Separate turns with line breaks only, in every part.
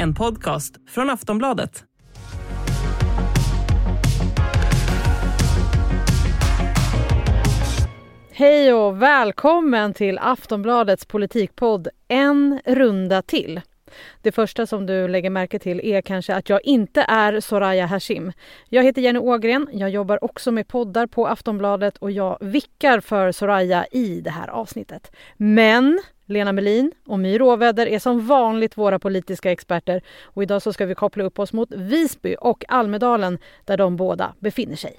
En podcast från Aftonbladet.
Hej och välkommen till Aftonbladets politikpodd En runda till. Det första som du lägger märke till är kanske att jag inte är Soraya Hashim. Jag heter Jenny Ågren, jag jobbar också med poddar på Aftonbladet och jag vickar för Soraya i det här avsnittet. Men Lena Melin och My Råväder är som vanligt våra politiska experter och idag så ska vi koppla upp oss mot Visby och Almedalen där de båda befinner sig.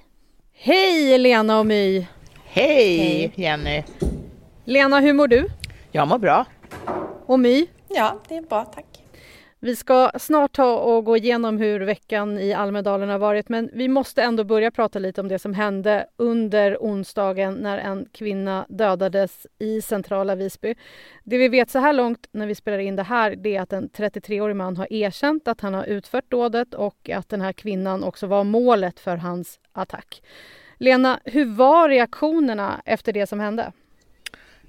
Hej Lena och My!
Hej, Hej Jenny!
Lena, hur mår du?
Jag mår bra.
Och My?
Ja, det är bra tack.
Vi ska snart ta och gå igenom hur veckan i Almedalen har varit men vi måste ändå börja prata lite om det som hände under onsdagen när en kvinna dödades i centrala Visby. Det vi vet så här långt när vi spelar in det här det är att en 33-årig man har erkänt att han har utfört dådet och att den här kvinnan också var målet för hans attack. Lena, hur var reaktionerna efter det som hände?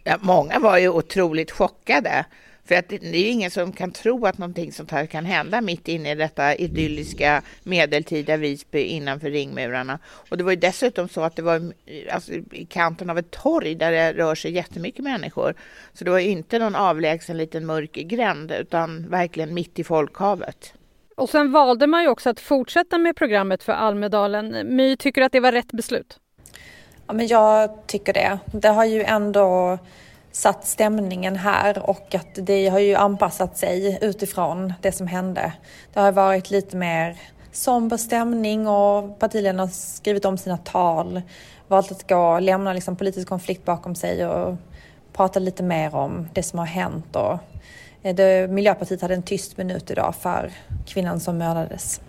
Ja, många var ju otroligt chockade. För att det, det är ju ingen som kan tro att någonting sånt här kan hända mitt inne i detta idylliska medeltida Visby innanför ringmurarna. Och det var ju dessutom så att det var alltså, i kanten av ett torg där det rör sig jättemycket människor. Så det var inte någon avlägsen liten mörk gränd utan verkligen mitt i folkhavet.
Och sen valde man ju också att fortsätta med programmet för Almedalen. My, tycker du att det var rätt beslut?
Ja, men jag tycker det. Det har ju ändå satt stämningen här och att det har ju anpassat sig utifrån det som hände. Det har varit lite mer somber stämning och partiledarna har skrivit om sina tal, valt att gå, lämna liksom politisk konflikt bakom sig och prata lite mer om det som har hänt. Och eh, det, Miljöpartiet hade en tyst minut idag för kvinnan som mördades.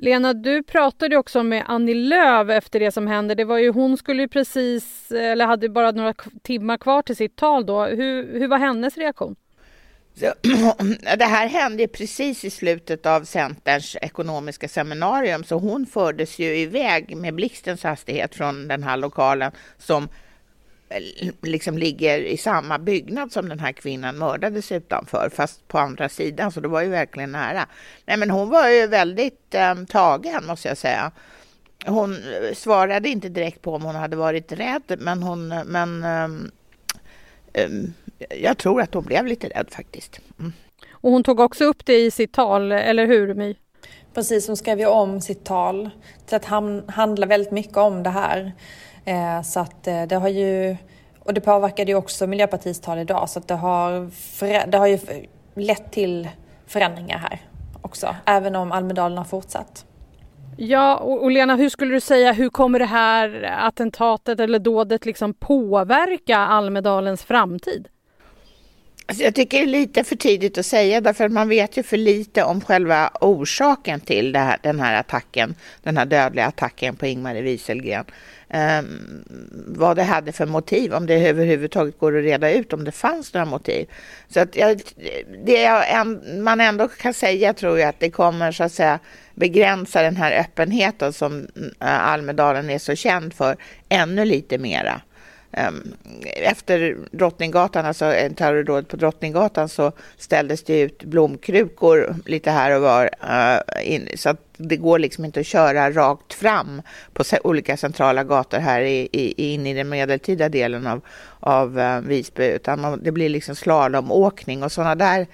Lena, du pratade också med Annie Lööf efter det som hände. Det var ju, hon skulle ju precis, eller hade bara några timmar kvar till sitt tal då. Hur, hur var hennes reaktion?
det här hände precis i slutet av Centerns ekonomiska seminarium, så hon fördes ju iväg med blixtens hastighet från den här lokalen som liksom ligger i samma byggnad som den här kvinnan mördades utanför, fast på andra sidan, så det var ju verkligen nära. Nej, men hon var ju väldigt eh, tagen, måste jag säga. Hon svarade inte direkt på om hon hade varit rädd, men hon, men eh, jag tror att hon blev lite rädd faktiskt. Mm.
Och hon tog också upp det i sitt tal, eller hur My?
Precis, hon skrev ju om sitt tal till att handla väldigt mycket om det här. Eh, så att eh, det har ju, och det påverkade ju också Miljöpartiets tal idag, så att det har, det har ju lett till förändringar här också, även om Almedalen har fortsatt.
Ja, och Lena, hur skulle du säga, hur kommer det här attentatet eller dådet liksom påverka Almedalens framtid?
Alltså jag tycker det är lite för tidigt att säga därför att man vet ju för lite om själva orsaken till här, den här attacken, den här dödliga attacken på Ingmarie Wieselgren. Um, vad det hade för motiv, om det överhuvudtaget går att reda ut om det fanns några motiv. Så att jag, det jag, man ändå kan säga tror jag att det kommer så att säga begränsa den här öppenheten som eh, Almedalen är så känd för ännu lite mera. Ehm, efter Drottninggatan, alltså en terrordåd på Drottninggatan, så ställdes det ut blomkrukor lite här och var. Eh, så att det går liksom inte att köra rakt fram på olika centrala gator här i, i, in i den medeltida delen av, av eh, Visby, utan det blir liksom slalomåkning och sådana där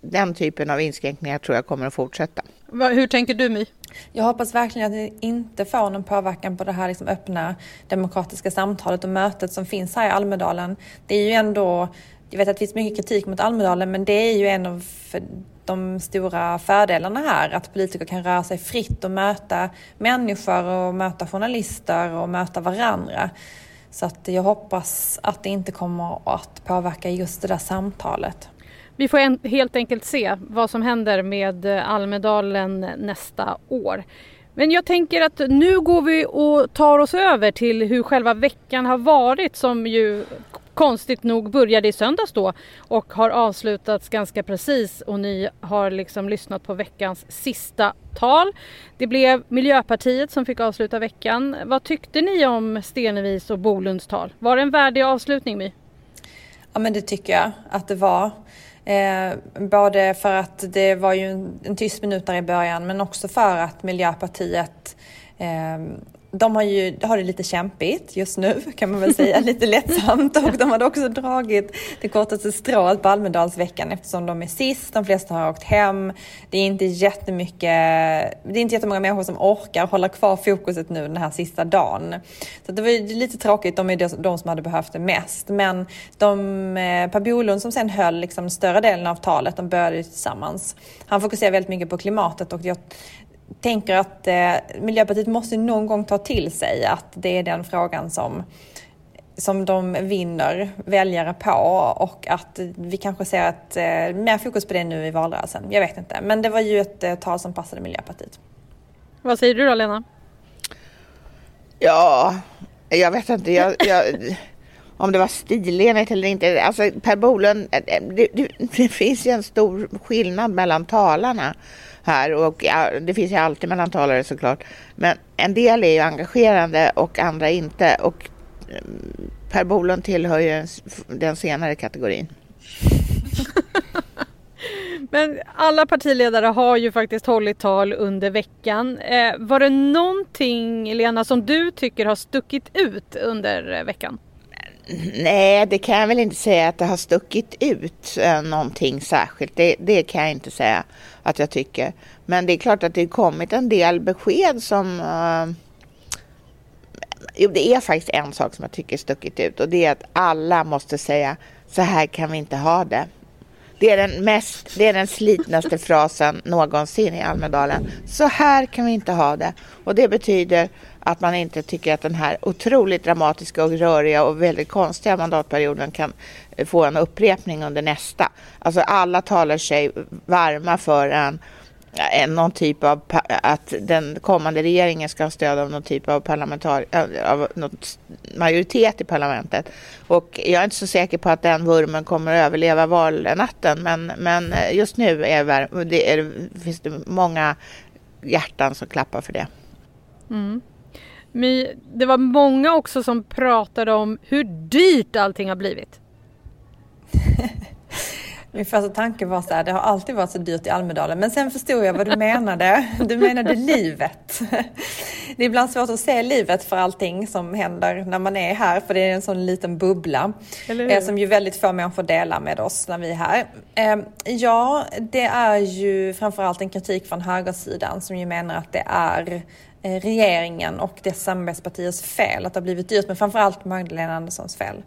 den typen av inskränkningar tror jag kommer att fortsätta.
Hur tänker du My?
Jag hoppas verkligen att det inte får någon påverkan på det här liksom öppna demokratiska samtalet och mötet som finns här i Almedalen. Det är ju ändå, jag vet att det finns mycket kritik mot Almedalen men det är ju en av de stora fördelarna här, att politiker kan röra sig fritt och möta människor och möta journalister och möta varandra. Så att jag hoppas att det inte kommer att påverka just det där samtalet.
Vi får en, helt enkelt se vad som händer med eh, Almedalen nästa år. Men jag tänker att nu går vi och tar oss över till hur själva veckan har varit som ju konstigt nog började i söndags då och har avslutats ganska precis och ni har liksom lyssnat på veckans sista tal. Det blev Miljöpartiet som fick avsluta veckan. Vad tyckte ni om Stenevis och Bolunds tal? Var det en värdig avslutning My?
Ja men det tycker jag att det var. Eh, både för att det var ju en, en tyst minut där i början men också för att Miljöpartiet eh, de har ju har det lite kämpigt just nu kan man väl säga, lite lättsamt och de hade också dragit det kortaste strået på Almedalsveckan eftersom de är sist, de flesta har åkt hem. Det är inte jättemycket, det är inte jättemånga människor som orkar hålla kvar fokuset nu den här sista dagen. Så det var lite tråkigt, de är de som hade behövt det mest. Men de, eh, Per Bolund som sen höll liksom större delen av talet, de började tillsammans. Han fokuserar väldigt mycket på klimatet och jag tänker att eh, Miljöpartiet måste någon gång ta till sig att det är den frågan som som de vinner väljare på och att vi kanske ser ett, eh, mer fokus på det nu i valrörelsen. Jag vet inte, men det var ju ett eh, tal som passade Miljöpartiet.
Vad säger du då Lena?
Ja, jag vet inte. Jag, jag, om det var stilenligt eller inte. Alltså Per Bolund, eh, det, det, det finns ju en stor skillnad mellan talarna här och ja, det finns ju alltid mellan talare såklart. Men en del är ju engagerande och andra inte och eh, Per Bolund tillhör ju den senare kategorin.
Men alla partiledare har ju faktiskt hållit tal under veckan. Eh, var det någonting, Lena, som du tycker har stuckit ut under eh, veckan?
Nej, det kan jag väl inte säga att det har stuckit ut eh, någonting särskilt. Det, det, kan jag inte säga att jag tycker. Men det är klart att det har kommit en del besked som... Uh, jo, det är faktiskt en sak som jag tycker stuckit ut och det är att alla måste säga så här kan vi inte ha det. Det är den, mest, det är den slitnaste frasen någonsin i Almedalen. Så här kan vi inte ha det. Och det betyder att man inte tycker att den här otroligt dramatiska och röriga och väldigt konstiga mandatperioden kan eh, få en upprepning under nästa. Alltså alla talar sig varma för en eh, någon typ av att den kommande regeringen ska ha stöd av någon typ av parlamentar eh, av något majoritet i parlamentet. Och jag är inte så säker på att den vurmen kommer att överleva valnatten. Men, men just nu är det, är, finns det många hjärtan som klappar för det.
Mm det var många också som pratade om hur dyrt allting har blivit.
Min första tanke var så här, det har alltid varit så dyrt i Almedalen. Men sen förstod jag vad du menade. Du menade livet. Det är ibland svårt att se livet för allting som händer när man är här, för det är en sån liten bubbla eh, som ju väldigt få människor delar med oss när vi är här. Ehm, ja, det är ju framförallt en kritik från högersidan som ju menar att det är Eh, regeringen och dess samarbetspartiers fel att det har blivit dyrt, men framförallt Magdalena Anderssons fel.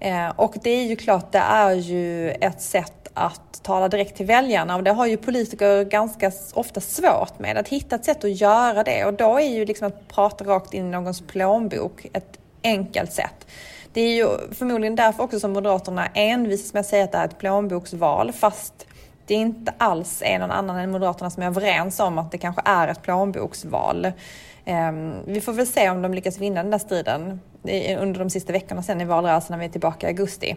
Eh, och det är ju klart, det är ju ett sätt att tala direkt till väljarna och det har ju politiker ganska ofta svårt med, att hitta ett sätt att göra det och då är ju liksom att prata rakt in i någons plånbok ett enkelt sätt. Det är ju förmodligen därför också som Moderaterna envisas med att säga att det är ett plånboksval fast det inte alls är någon annan än Moderaterna som är överens om att det kanske är ett plånboksval. Ehm, vi får väl se om de lyckas vinna den där striden under de sista veckorna sen i valrörelsen när vi är tillbaka i augusti.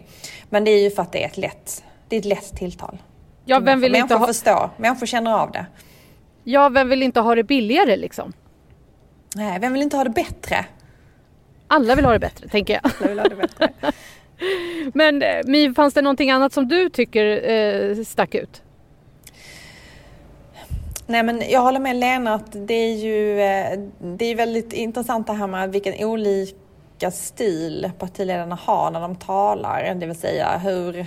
Men det är ju för att det är ett lätt, det är ett lätt tilltal.
Ja, vem vill
människor
inte ha...
förstår, människor känner av det.
Ja, vem vill inte ha det billigare liksom?
Nej, vem vill inte ha det bättre?
Alla vill ha det bättre, tänker jag.
Alla vill ha det bättre.
Men eh, My, fanns det någonting annat som du tycker eh, stack ut?
Nej men jag håller med Lena att det är ju eh, det är väldigt intressant det här med vilken olika stil partiledarna har när de talar. Det vill säga hur,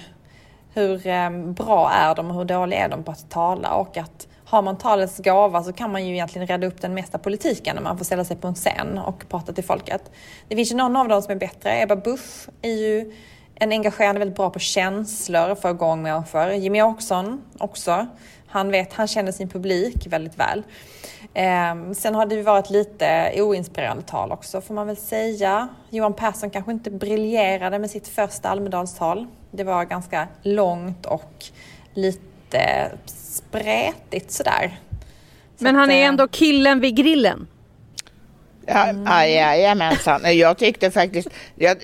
hur eh, bra är de och hur dåliga är de på att tala och att har man talets gåva så kan man ju egentligen rädda upp den mesta politiken när man får ställa sig på en scen och prata till folket. Det finns ju någon av dem som är bättre. Ebba Busch är ju en engagerande, väldigt bra på känslor, få igång människor. Jimmy Åkesson också. Han, vet, han känner sin publik väldigt väl. Eh, sen har det varit lite oinspirerande tal också får man väl säga. Johan Persson kanske inte briljerade med sitt första Almedalstal. Det var ganska långt och lite spretigt sådär.
Så Men han att, är ändå killen vid grillen.
Ja, mm. Jajamensan. Jag tyckte faktiskt,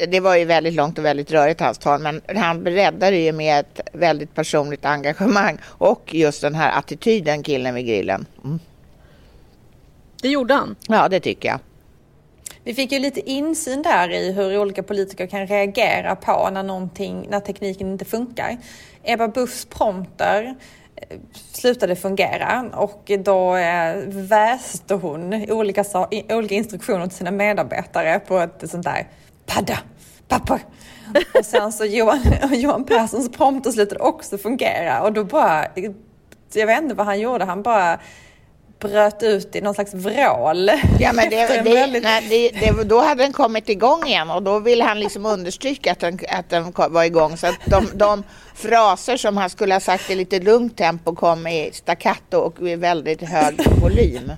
det var ju väldigt långt och väldigt rörigt hans tal, men han breddade ju med ett väldigt personligt engagemang och just den här attityden, killen vid grillen. Mm.
Det gjorde han?
Ja, det tycker jag.
vi fick ju lite insyn där i hur olika politiker kan reagera på när, någonting, när tekniken inte funkar. Ebba Buschs prompter slutade fungera. Och då eh, väste hon olika, olika instruktioner till sina medarbetare på ett sånt där padda, papper. Och sen så Johan, Johan Perssons prompter slutade också fungera och då bara, jag vet inte vad han gjorde, han bara bröt ut i någon slags vrål.
Ja, men det, det, väldigt... nej, det, då hade den kommit igång igen och då ville han liksom understryka att den, att den var igång. Så att de, de fraser som han skulle ha sagt i lite lugnt tempo kom i staccato och i väldigt hög volym.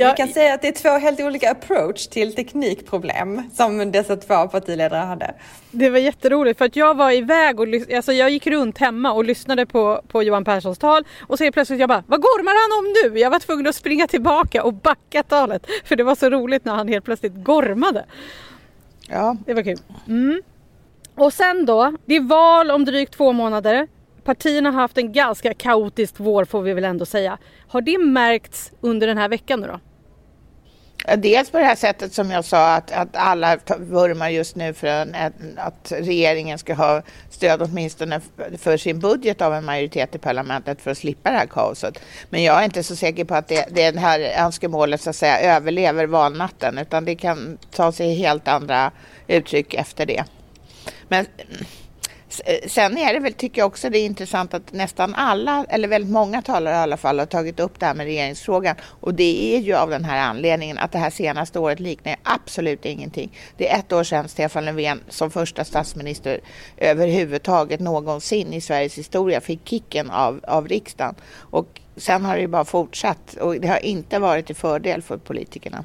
Ja, Vi kan säga att det är två helt olika approach till teknikproblem som dessa två partiledare hade.
Det var jätteroligt för att jag var iväg och alltså jag gick runt hemma och lyssnade på, på Johan Perssons tal och så plötsligt jag bara, vad gormar han om nu? Jag var tvungen att springa tillbaka och backa talet för det var så roligt när han helt plötsligt gormade.
Ja.
Det var kul. Mm. Och sen då, det är val om drygt två månader. Partierna har haft en ganska kaotisk vår får vi väl ändå säga. Har det märkts under den här veckan nu då?
Dels på det här sättet som jag sa att, att alla vurmar just nu för en, att regeringen ska ha stöd åtminstone för sin budget av en majoritet i parlamentet för att slippa det här kaoset. Men jag är inte så säker på att det, det här önskemålet så att säga överlever valnatten utan det kan ta sig helt andra uttryck efter det. Men Eh, sen är det väl, tycker jag också det är intressant att nästan alla, eller väldigt många talare i alla fall, har tagit upp det här med regeringsfrågan. Och det är ju av den här anledningen att det här senaste året liknar absolut ingenting. Det är ett år sedan Stefan Löfven som första statsminister överhuvudtaget någonsin i Sveriges historia fick kicken av, av riksdagen. Och sen har det ju bara fortsatt och det har inte varit till fördel för politikerna.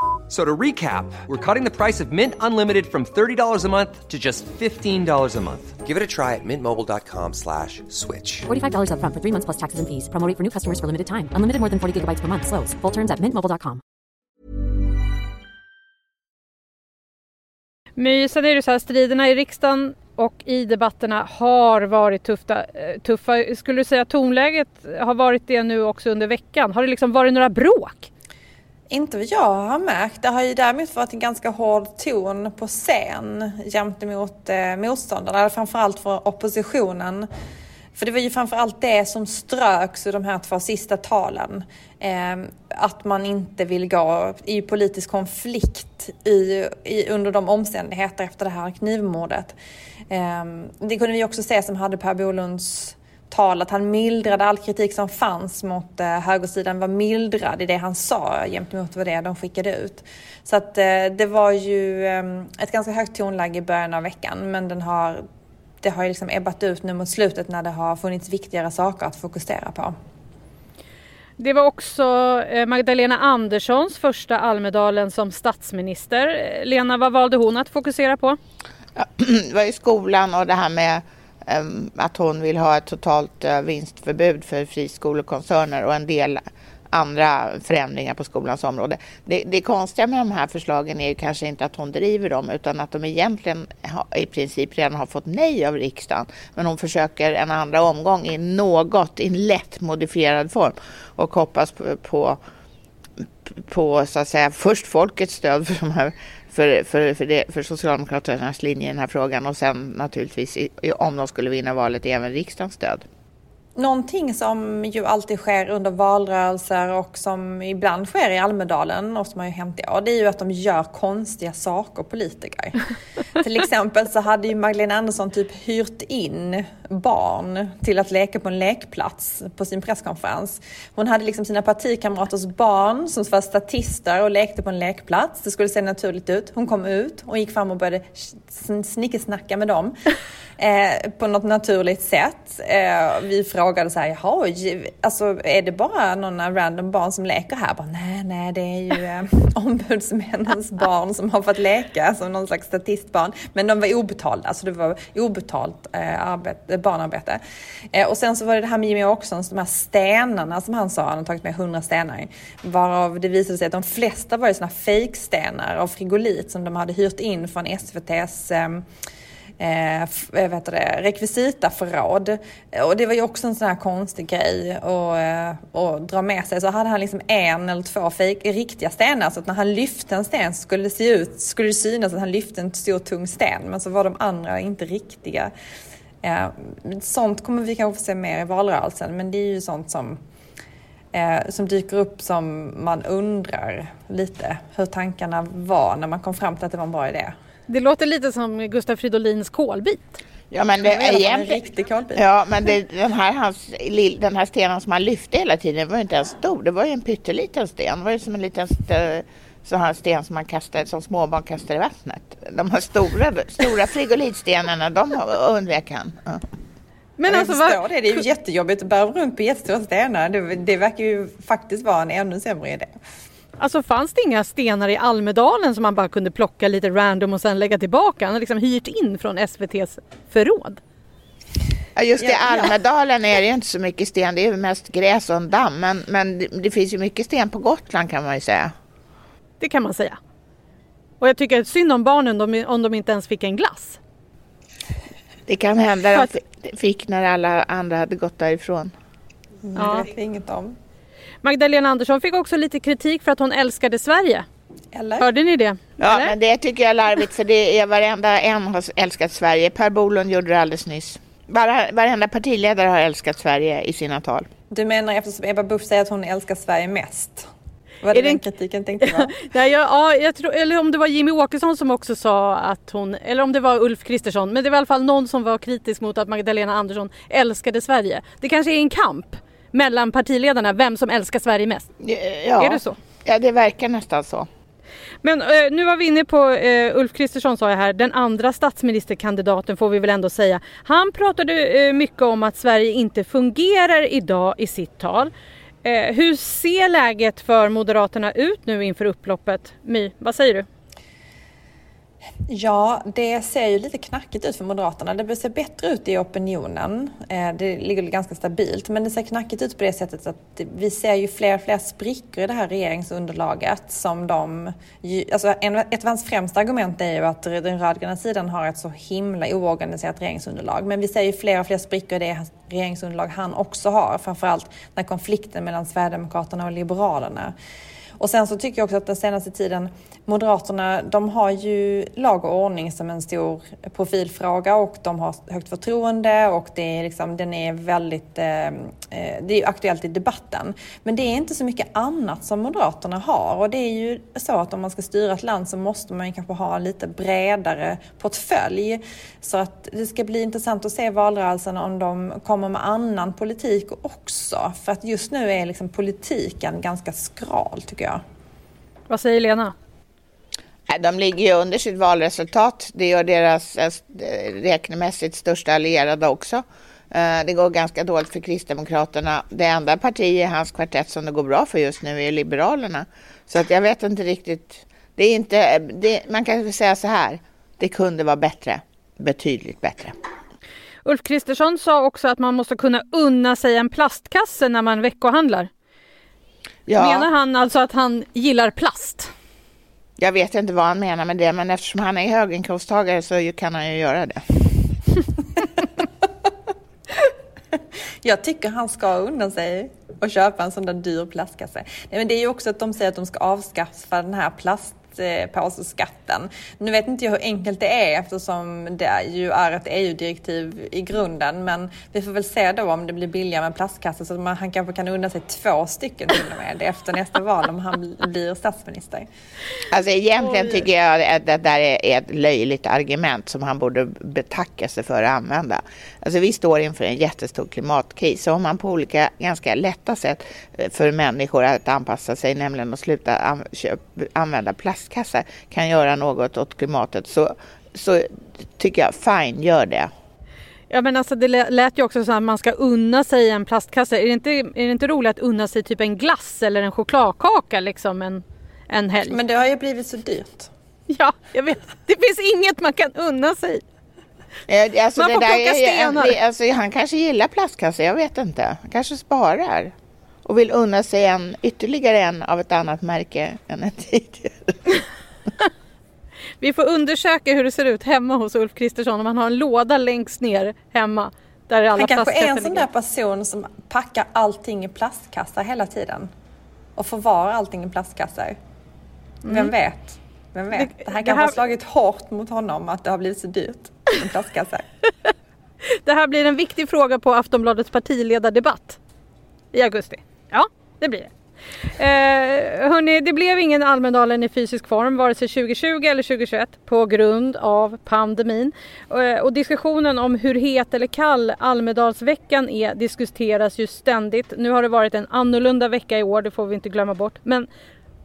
So to recap, we're cutting the price of Mint Unlimited from $30 a month to just $15 a month. Give it a try at mintmobile.com slash switch.
$45 up front for three months plus taxes and fees. Promoting for new customers for limited time. Unlimited more than 40 gigabytes per month. Slows. Full terms at mintmobile.com.
Men sen är det så här, striderna i riksdagen och i debatterna har varit tuffa. Eh, tuffa. Skulle du säga att tonläget har varit det nu också under veckan? Har det liksom varit några bråk?
Inte vad jag har märkt. Det har ju däremot varit en ganska hård ton på scen gentemot eh, motståndarna, framförallt för oppositionen. För det var ju framförallt det som ströks ur de här två sista talen. Eh, att man inte vill gå i politisk konflikt i, i, under de omständigheter efter det här knivmordet. Eh, det kunde vi också se som hade Per Bolunds tal, att han mildrade all kritik som fanns mot eh, högersidan var mildrad i det han sa gentemot vad det de skickade ut. Så att eh, det var ju eh, ett ganska högt tonläge i början av veckan men den har, det har ju liksom ebbat ut nu mot slutet när det har funnits viktigare saker att fokusera på.
Det var också eh, Magdalena Anderssons första Almedalen som statsminister. Lena, vad valde hon att fokusera på?
Ja, det var ju skolan och det här med Ehm, att hon vill ha ett totalt eh, vinstförbud för friskolekoncerner och en del andra förändringar på skolans område. Det, det konstiga med de här förslagen är ju kanske inte att hon driver dem utan att de egentligen i princip redan har fått nej av riksdagen. Men hon försöker en andra omgång i något, i en lätt modifierad form och hoppas på, på, på så att säga först folkets stöd för de här för, för, för, det, för Socialdemokraternas linje i den här frågan och sen naturligtvis om de skulle vinna valet även riksdagens stöd.
Någonting som ju alltid sker under valrörelser och som ibland sker i Almedalen och som har ju hänt i år, det är ju att de gör konstiga saker, politiker. till exempel så hade ju Magdalena Andersson typ hyrt in barn till att leka på en lekplats på sin presskonferens. Hon hade liksom sina partikamraters barn som var statister och lekte på en lekplats. Det skulle se naturligt ut. Hon kom ut och gick fram och började snickesnacka med dem eh, på något naturligt sätt. Eh, vi frågade så här, jaha, alltså är det bara några random barn som leker här? Bara, nej, nej, det är ju eh, ombudsmännens barn som har fått leka som någon slags statistbarn. Men de var obetalda, alltså det var obetalt eh, arbete, barnarbete. Eh, och sen så var det det här med Jimmy Åkessons, de här stenarna som han sa, han har tagit med 100 stenar. Varav det visade sig att de flesta var ju sådana fejkstenar av frigolit som de hade hyrt in från SVTs ehm, eh, eh det, rekvisitaförråd. Och det var ju också en sån här konstig grej att, att eh, dra med sig. Så hade han liksom en eller två fake, riktiga stenar så att när han lyfte en sten så skulle det se ut, skulle det synas att han lyfte en stor tung sten. Men så var de andra inte riktiga. Eh, sånt kommer vi kanske få se mer i valrörelsen men det är ju sånt som eh, som dyker upp som man undrar lite hur tankarna var när man kom fram till att det var en bra idé.
Det låter lite som Gustaf Fridolins kolbit.
Ja men det är egentligen...
riktig kolbit.
Ja men det, den, här, hans, den här stenen som han lyfte hela tiden var ju inte ens stor. Det var ju en pytteliten sten. Det var ju som en liten st sån här sten som man kastar, som småbarn kastar i vattnet. De här stora, stora frigolitstenarna, de undvek han. Ja.
Men alltså, vad... det, det är ju jättejobbigt att bära runt på jättestora stenar. Det, det verkar ju faktiskt vara en ännu sämre idé.
Alltså fanns det inga stenar i Almedalen som man bara kunde plocka lite random och sen lägga tillbaka? Han har liksom hyrt in från SVTs förråd.
Ja, just i Almedalen är det inte så mycket sten, det är mest gräs och en damm. Men, men det finns ju mycket sten på Gotland kan man ju säga.
Det kan man säga. Och jag tycker att synd om barnen om de inte ens fick en glass.
Det kan hända att de fick när alla andra hade gått därifrån.
Mm, ja. Det vet vi inget om.
Magdalena Andersson fick också lite kritik för att hon älskade Sverige. Eller? Hörde ni det?
Ja, Eller? men det tycker jag är larvigt för det är varenda en har älskat Sverige. Per Bolund gjorde det alldeles nyss. Bara, varenda partiledare har älskat Sverige i sina tal.
Du menar eftersom Ebba Busch säger att hon älskar Sverige mest? Var det är den kritiken tänkte vara?
ja, ja, jag tror, eller om det var Jimmy Åkesson som också sa att hon, eller om det var Ulf Kristersson, men det var i alla fall någon som var kritisk mot att Magdalena Andersson älskade Sverige. Det kanske är en kamp mellan partiledarna vem som älskar Sverige mest?
Ja,
är det så?
Ja, det verkar nästan så.
Men eh, nu var vi inne på eh, Ulf Kristersson sa jag här, den andra statsministerkandidaten får vi väl ändå säga. Han pratade eh, mycket om att Sverige inte fungerar idag i sitt tal. Eh, hur ser läget för Moderaterna ut nu inför upploppet? My, vad säger du?
Ja, det ser ju lite knackigt ut för Moderaterna. Det ser bättre ut i opinionen. Eh, det ligger ganska stabilt, men det ser knackigt ut på det sättet att vi ser ju fler och fler sprickor i det här regeringsunderlaget som de... Alltså ett av hans främsta argument är ju att den rödgröna sidan har ett så himla oorganiserat regeringsunderlag. Men vi ser ju fler och fler sprickor i det regeringsunderlag han också har, framförallt när konflikten mellan Sverigedemokraterna och Liberalerna och sen så tycker jag också att den senaste tiden, Moderaterna, de har ju lag och ordning som en stor profilfråga och de har högt förtroende och det är liksom, den är väldigt, eh, eh det är aktuellt i debatten. Men det är inte så mycket annat som Moderaterna har och det är ju så att om man ska styra ett land så måste man ju kanske ha en lite bredare portfölj. Så att det ska bli intressant att se valrörelsen om de kommer med annan politik också. För att just nu är liksom politiken ganska skral tycker jag.
Vad säger Lena?
De ligger ju under sitt valresultat. Det gör deras eh, räknemässigt största allierade också. Eh, det går ganska dåligt för Kristdemokraterna. Det enda parti i hans kvartett som det går bra för just nu är Liberalerna. Så att jag vet inte riktigt. Det är inte, det, man kan säga så här. Det kunde vara bättre. Betydligt bättre.
Ulf Kristersson sa också att man måste kunna unna sig en plastkasse när man veckohandlar. Ja. Menar han alltså att han gillar plast?
Jag vet inte vad han menar med det, men eftersom han är höginkomsttagare så kan han ju göra det.
Jag tycker han ska unna sig och köpa en sån där dyr plastkasse. Nej, men det är ju också att de säger att de ska avskaffa den här plast plastpåseskatten. Nu vet inte jag hur enkelt det är eftersom det ju är ett EU-direktiv i grunden men vi får väl se då om det blir billigare med plastkassar så att man, han kanske kan unna sig två stycken till och med efter nästa val om han blir statsminister.
Alltså egentligen tycker jag att det där är ett löjligt argument som han borde betacka sig för att använda. Alltså vi står inför en jättestor klimatkris och om man på olika ganska lätta sätt eh, för människor att anpassa sig, nämligen att sluta använda plast plastkassar kan göra något åt klimatet så, så tycker jag fine, gör det.
Ja men alltså det lät ju också så att man ska unna sig en plastkasse. Är det inte, är det inte roligt att unna sig typ en glass eller en chokladkaka liksom en, en helg?
Men det har ju blivit så dyrt.
Ja, jag vet. Det finns inget man kan unna sig.
Eh, Alltså,
Man
det
får
där
plocka
är-
stenar.
Alltså, han kanske gillar plastkassar, jag vet inte. Han kanske sparar och vill unna sig en, ytterligare en av ett annat märke än en tidigare.
Vi får undersöka hur det ser ut hemma hos Ulf Kristersson om han har en låda längst ner hemma. Där alla
Han kanske är en sån där person som packar allting i plastkassar hela tiden. Och förvarar allting i plastkassar. Vem vet? Vem vet?
Det-
Det, här
det
kanske
här-
har slagit hårt mot honom att det har blivit så dyrt med plastkassar.
Det här blir en viktig fråga på Aftonbladets partiledardebatt i augusti. Ja, det blir det. Eh, hörni, det blev ingen Almedalen i fysisk form vare sig 2020 eller 2021 på grund av pandemin. Eh, och diskussionen om hur het eller kall Almedalsveckan är diskuteras ju ständigt. Nu har det varit en annorlunda vecka i år, det får vi inte glömma bort. Men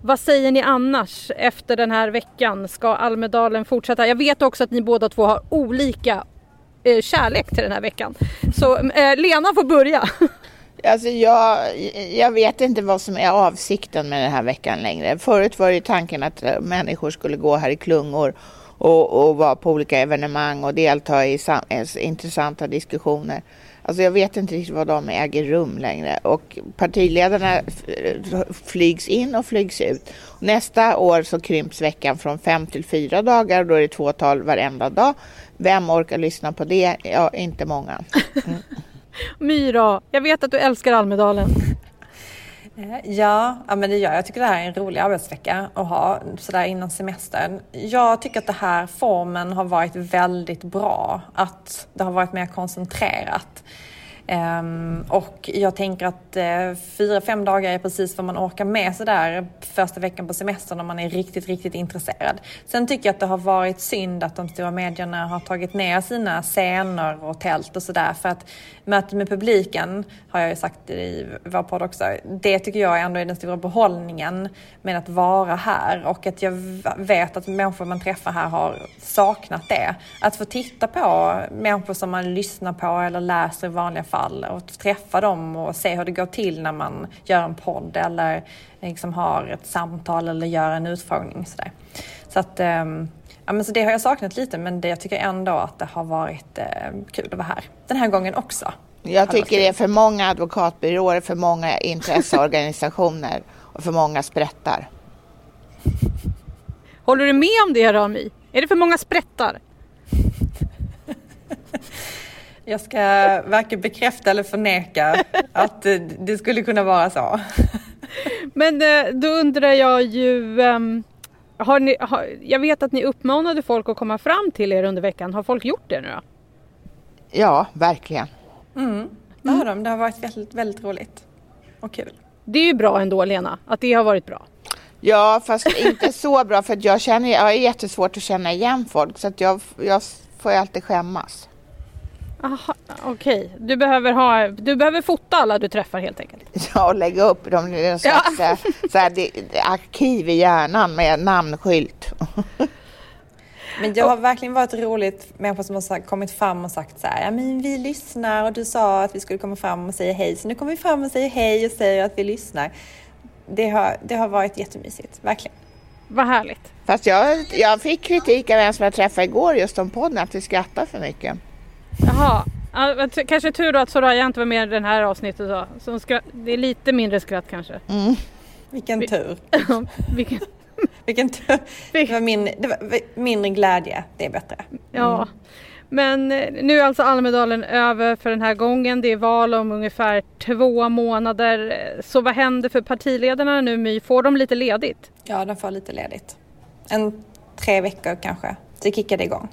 vad säger ni annars efter den här veckan? Ska Almedalen fortsätta? Jag vet också att ni båda två har olika eh, kärlek till den här veckan. Så eh, Lena får börja.
Alltså jag, jag vet inte vad som är avsikten med den här veckan längre. Förut var det tanken att människor skulle gå här i klungor och, och vara på olika evenemang och delta i sam, intressanta diskussioner. Alltså jag vet inte riktigt vad de äger rum längre och partiledarna flygs in och flygs ut. Nästa år så krymps veckan från fem till fyra dagar och då är det två tal varenda dag. Vem orkar lyssna på det? Ja, inte många.
Myra, jag vet att du älskar Almedalen.
Eh, ja, ja, men det gör jag. Jag tycker det här är en rolig arbetsvecka att ha sådär innan semestern. Jag tycker att den här formen har varit väldigt bra. Att det har varit mer koncentrerat. Ehm, och jag tänker att eh, fyra, fem dagar är precis vad man orkar med sådär första veckan på semestern om man är riktigt, riktigt intresserad. Sen tycker jag att det har varit synd att de stora medierna har tagit ner sina scener och tält och sådär för att mötet med publiken har jag ju sagt i vår podd också. Det tycker jag ändå är den stora behållningen med att vara här och att jag vet att människor man träffar här har saknat det. Att få titta på människor som man lyssnar på eller läser i vanliga fall och träffa dem och se hur det går till när man gör en podd eller liksom har ett samtal eller gör en utfrågning. Sådär. Så att, ehm, ja, men så det har jag saknat lite men det, jag tycker ändå att det har varit eh, kul att vara här den här gången också.
Jag tycker det är för många advokatbyråer, för många intresseorganisationer och för många sprättar.
Håller du med om det Rami? Är det för många sprättar?
Jag ska varken bekräfta eller förneka att det skulle kunna vara så.
Men eh, då undrar jag ju, ehm, har ni, har, jag vet att ni uppmanade folk att komma fram till er under veckan. Har folk gjort det nu då?
Ja, verkligen.
Det har de. Det har varit väldigt, väldigt roligt och kul.
Det är ju bra ändå Lena, att det har varit bra.
Ja, fast inte så bra för att jag känner, jag har jättesvårt att känna igen folk så att jag, jag får ju alltid skämmas.
Aha, Okej, du, behöver ha, du behöver fota alla du träffar helt enkelt.
Ja, och lägga upp dem i en slags ja. så här, det, det, arkiv i hjärnan med namnskylt.
Men det har verkligen varit roligt människor som har kommit fram och sagt så här, ja men vi lyssnar och du sa att vi skulle komma fram och säga hej, så nu kommer vi fram och säger hej och säger att vi lyssnar. Det har, det har varit jättemysigt, verkligen.
Vad härligt.
Fast jag, jag fick kritik av en som jag träffade igår just om podden, att vi skrattar för mycket.
Jaha, ja, kanske tur då att Soraya inte var med i det här avsnittet då. Så hon skra- det är lite mindre skratt kanske.
Vilken
Vi-
tur.
Vilken,
Vilken tur. Det var, min, det var mindre glädje, det är bättre.
ja. Men eh, nu är alltså Almedalen över för den här gången. Det är val om ungefär två månader. Så vad händer för partiledarna nu My? Får de lite ledigt?
Ja, de får lite ledigt. En tre veckor kanske, så kickar det igång.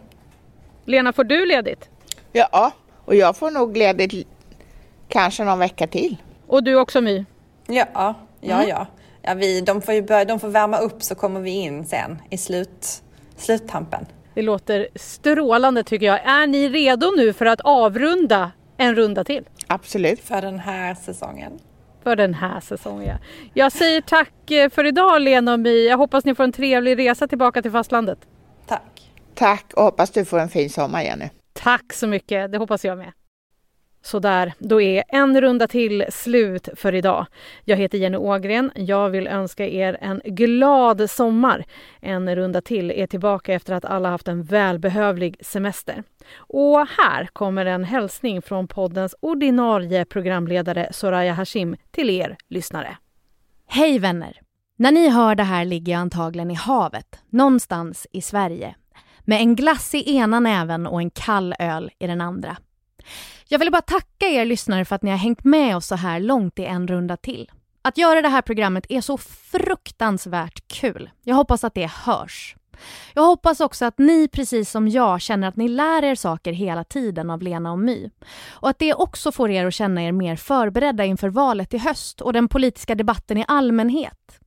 Lena, får du ledigt?
Ja, och jag får nog ledigt kanske någon vecka till.
Och du också My?
Ja, ja, ja. ja vi, de, får ju börja, de får värma upp så kommer vi in sen i slut, sluttampen.
Det låter strålande tycker jag. Är ni redo nu för att avrunda en runda till?
Absolut.
För den här säsongen.
För den här säsongen. ja. Jag säger tack eh, för idag Lena och My. Jag hoppas ni får en trevlig resa tillbaka till fastlandet.
Tack.
Tack och hoppas du får en fin sommar Jenny.
Tack så mycket, det hoppas jag med. Så där, då är en runda till slut för idag. Jag heter Jenny Ågren. Jag vill önska er en glad sommar. En runda till är tillbaka efter att alla haft en välbehövlig semester. Och här kommer en hälsning från poddens ordinarie programledare Soraya Hashim till er lyssnare.
Hej vänner! När ni hör det här ligger jag antagligen i havet, någonstans i Sverige. Med en glass i ena näven och en kall öl i den andra. Jag vill bara tacka er lyssnare för att ni har hängt med oss så här långt i en runda till. Att göra det här programmet är så fruktansvärt kul. Jag hoppas att det hörs. Jag hoppas också att ni precis som jag känner att ni lär er saker hela tiden av Lena och My. Och att det också får er att känna er mer förberedda inför valet i höst och den politiska debatten i allmänhet.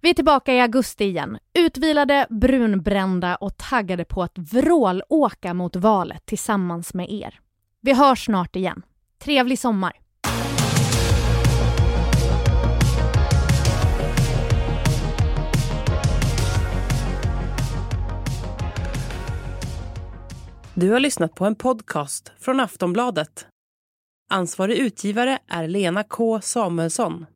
Vi är tillbaka i augusti igen, utvilade, brunbrända och taggade på att vrålåka mot valet tillsammans med er. Vi hörs snart igen. Trevlig sommar!
Du har lyssnat på en podcast från Aftonbladet. Ansvarig utgivare är Lena K Samuelsson.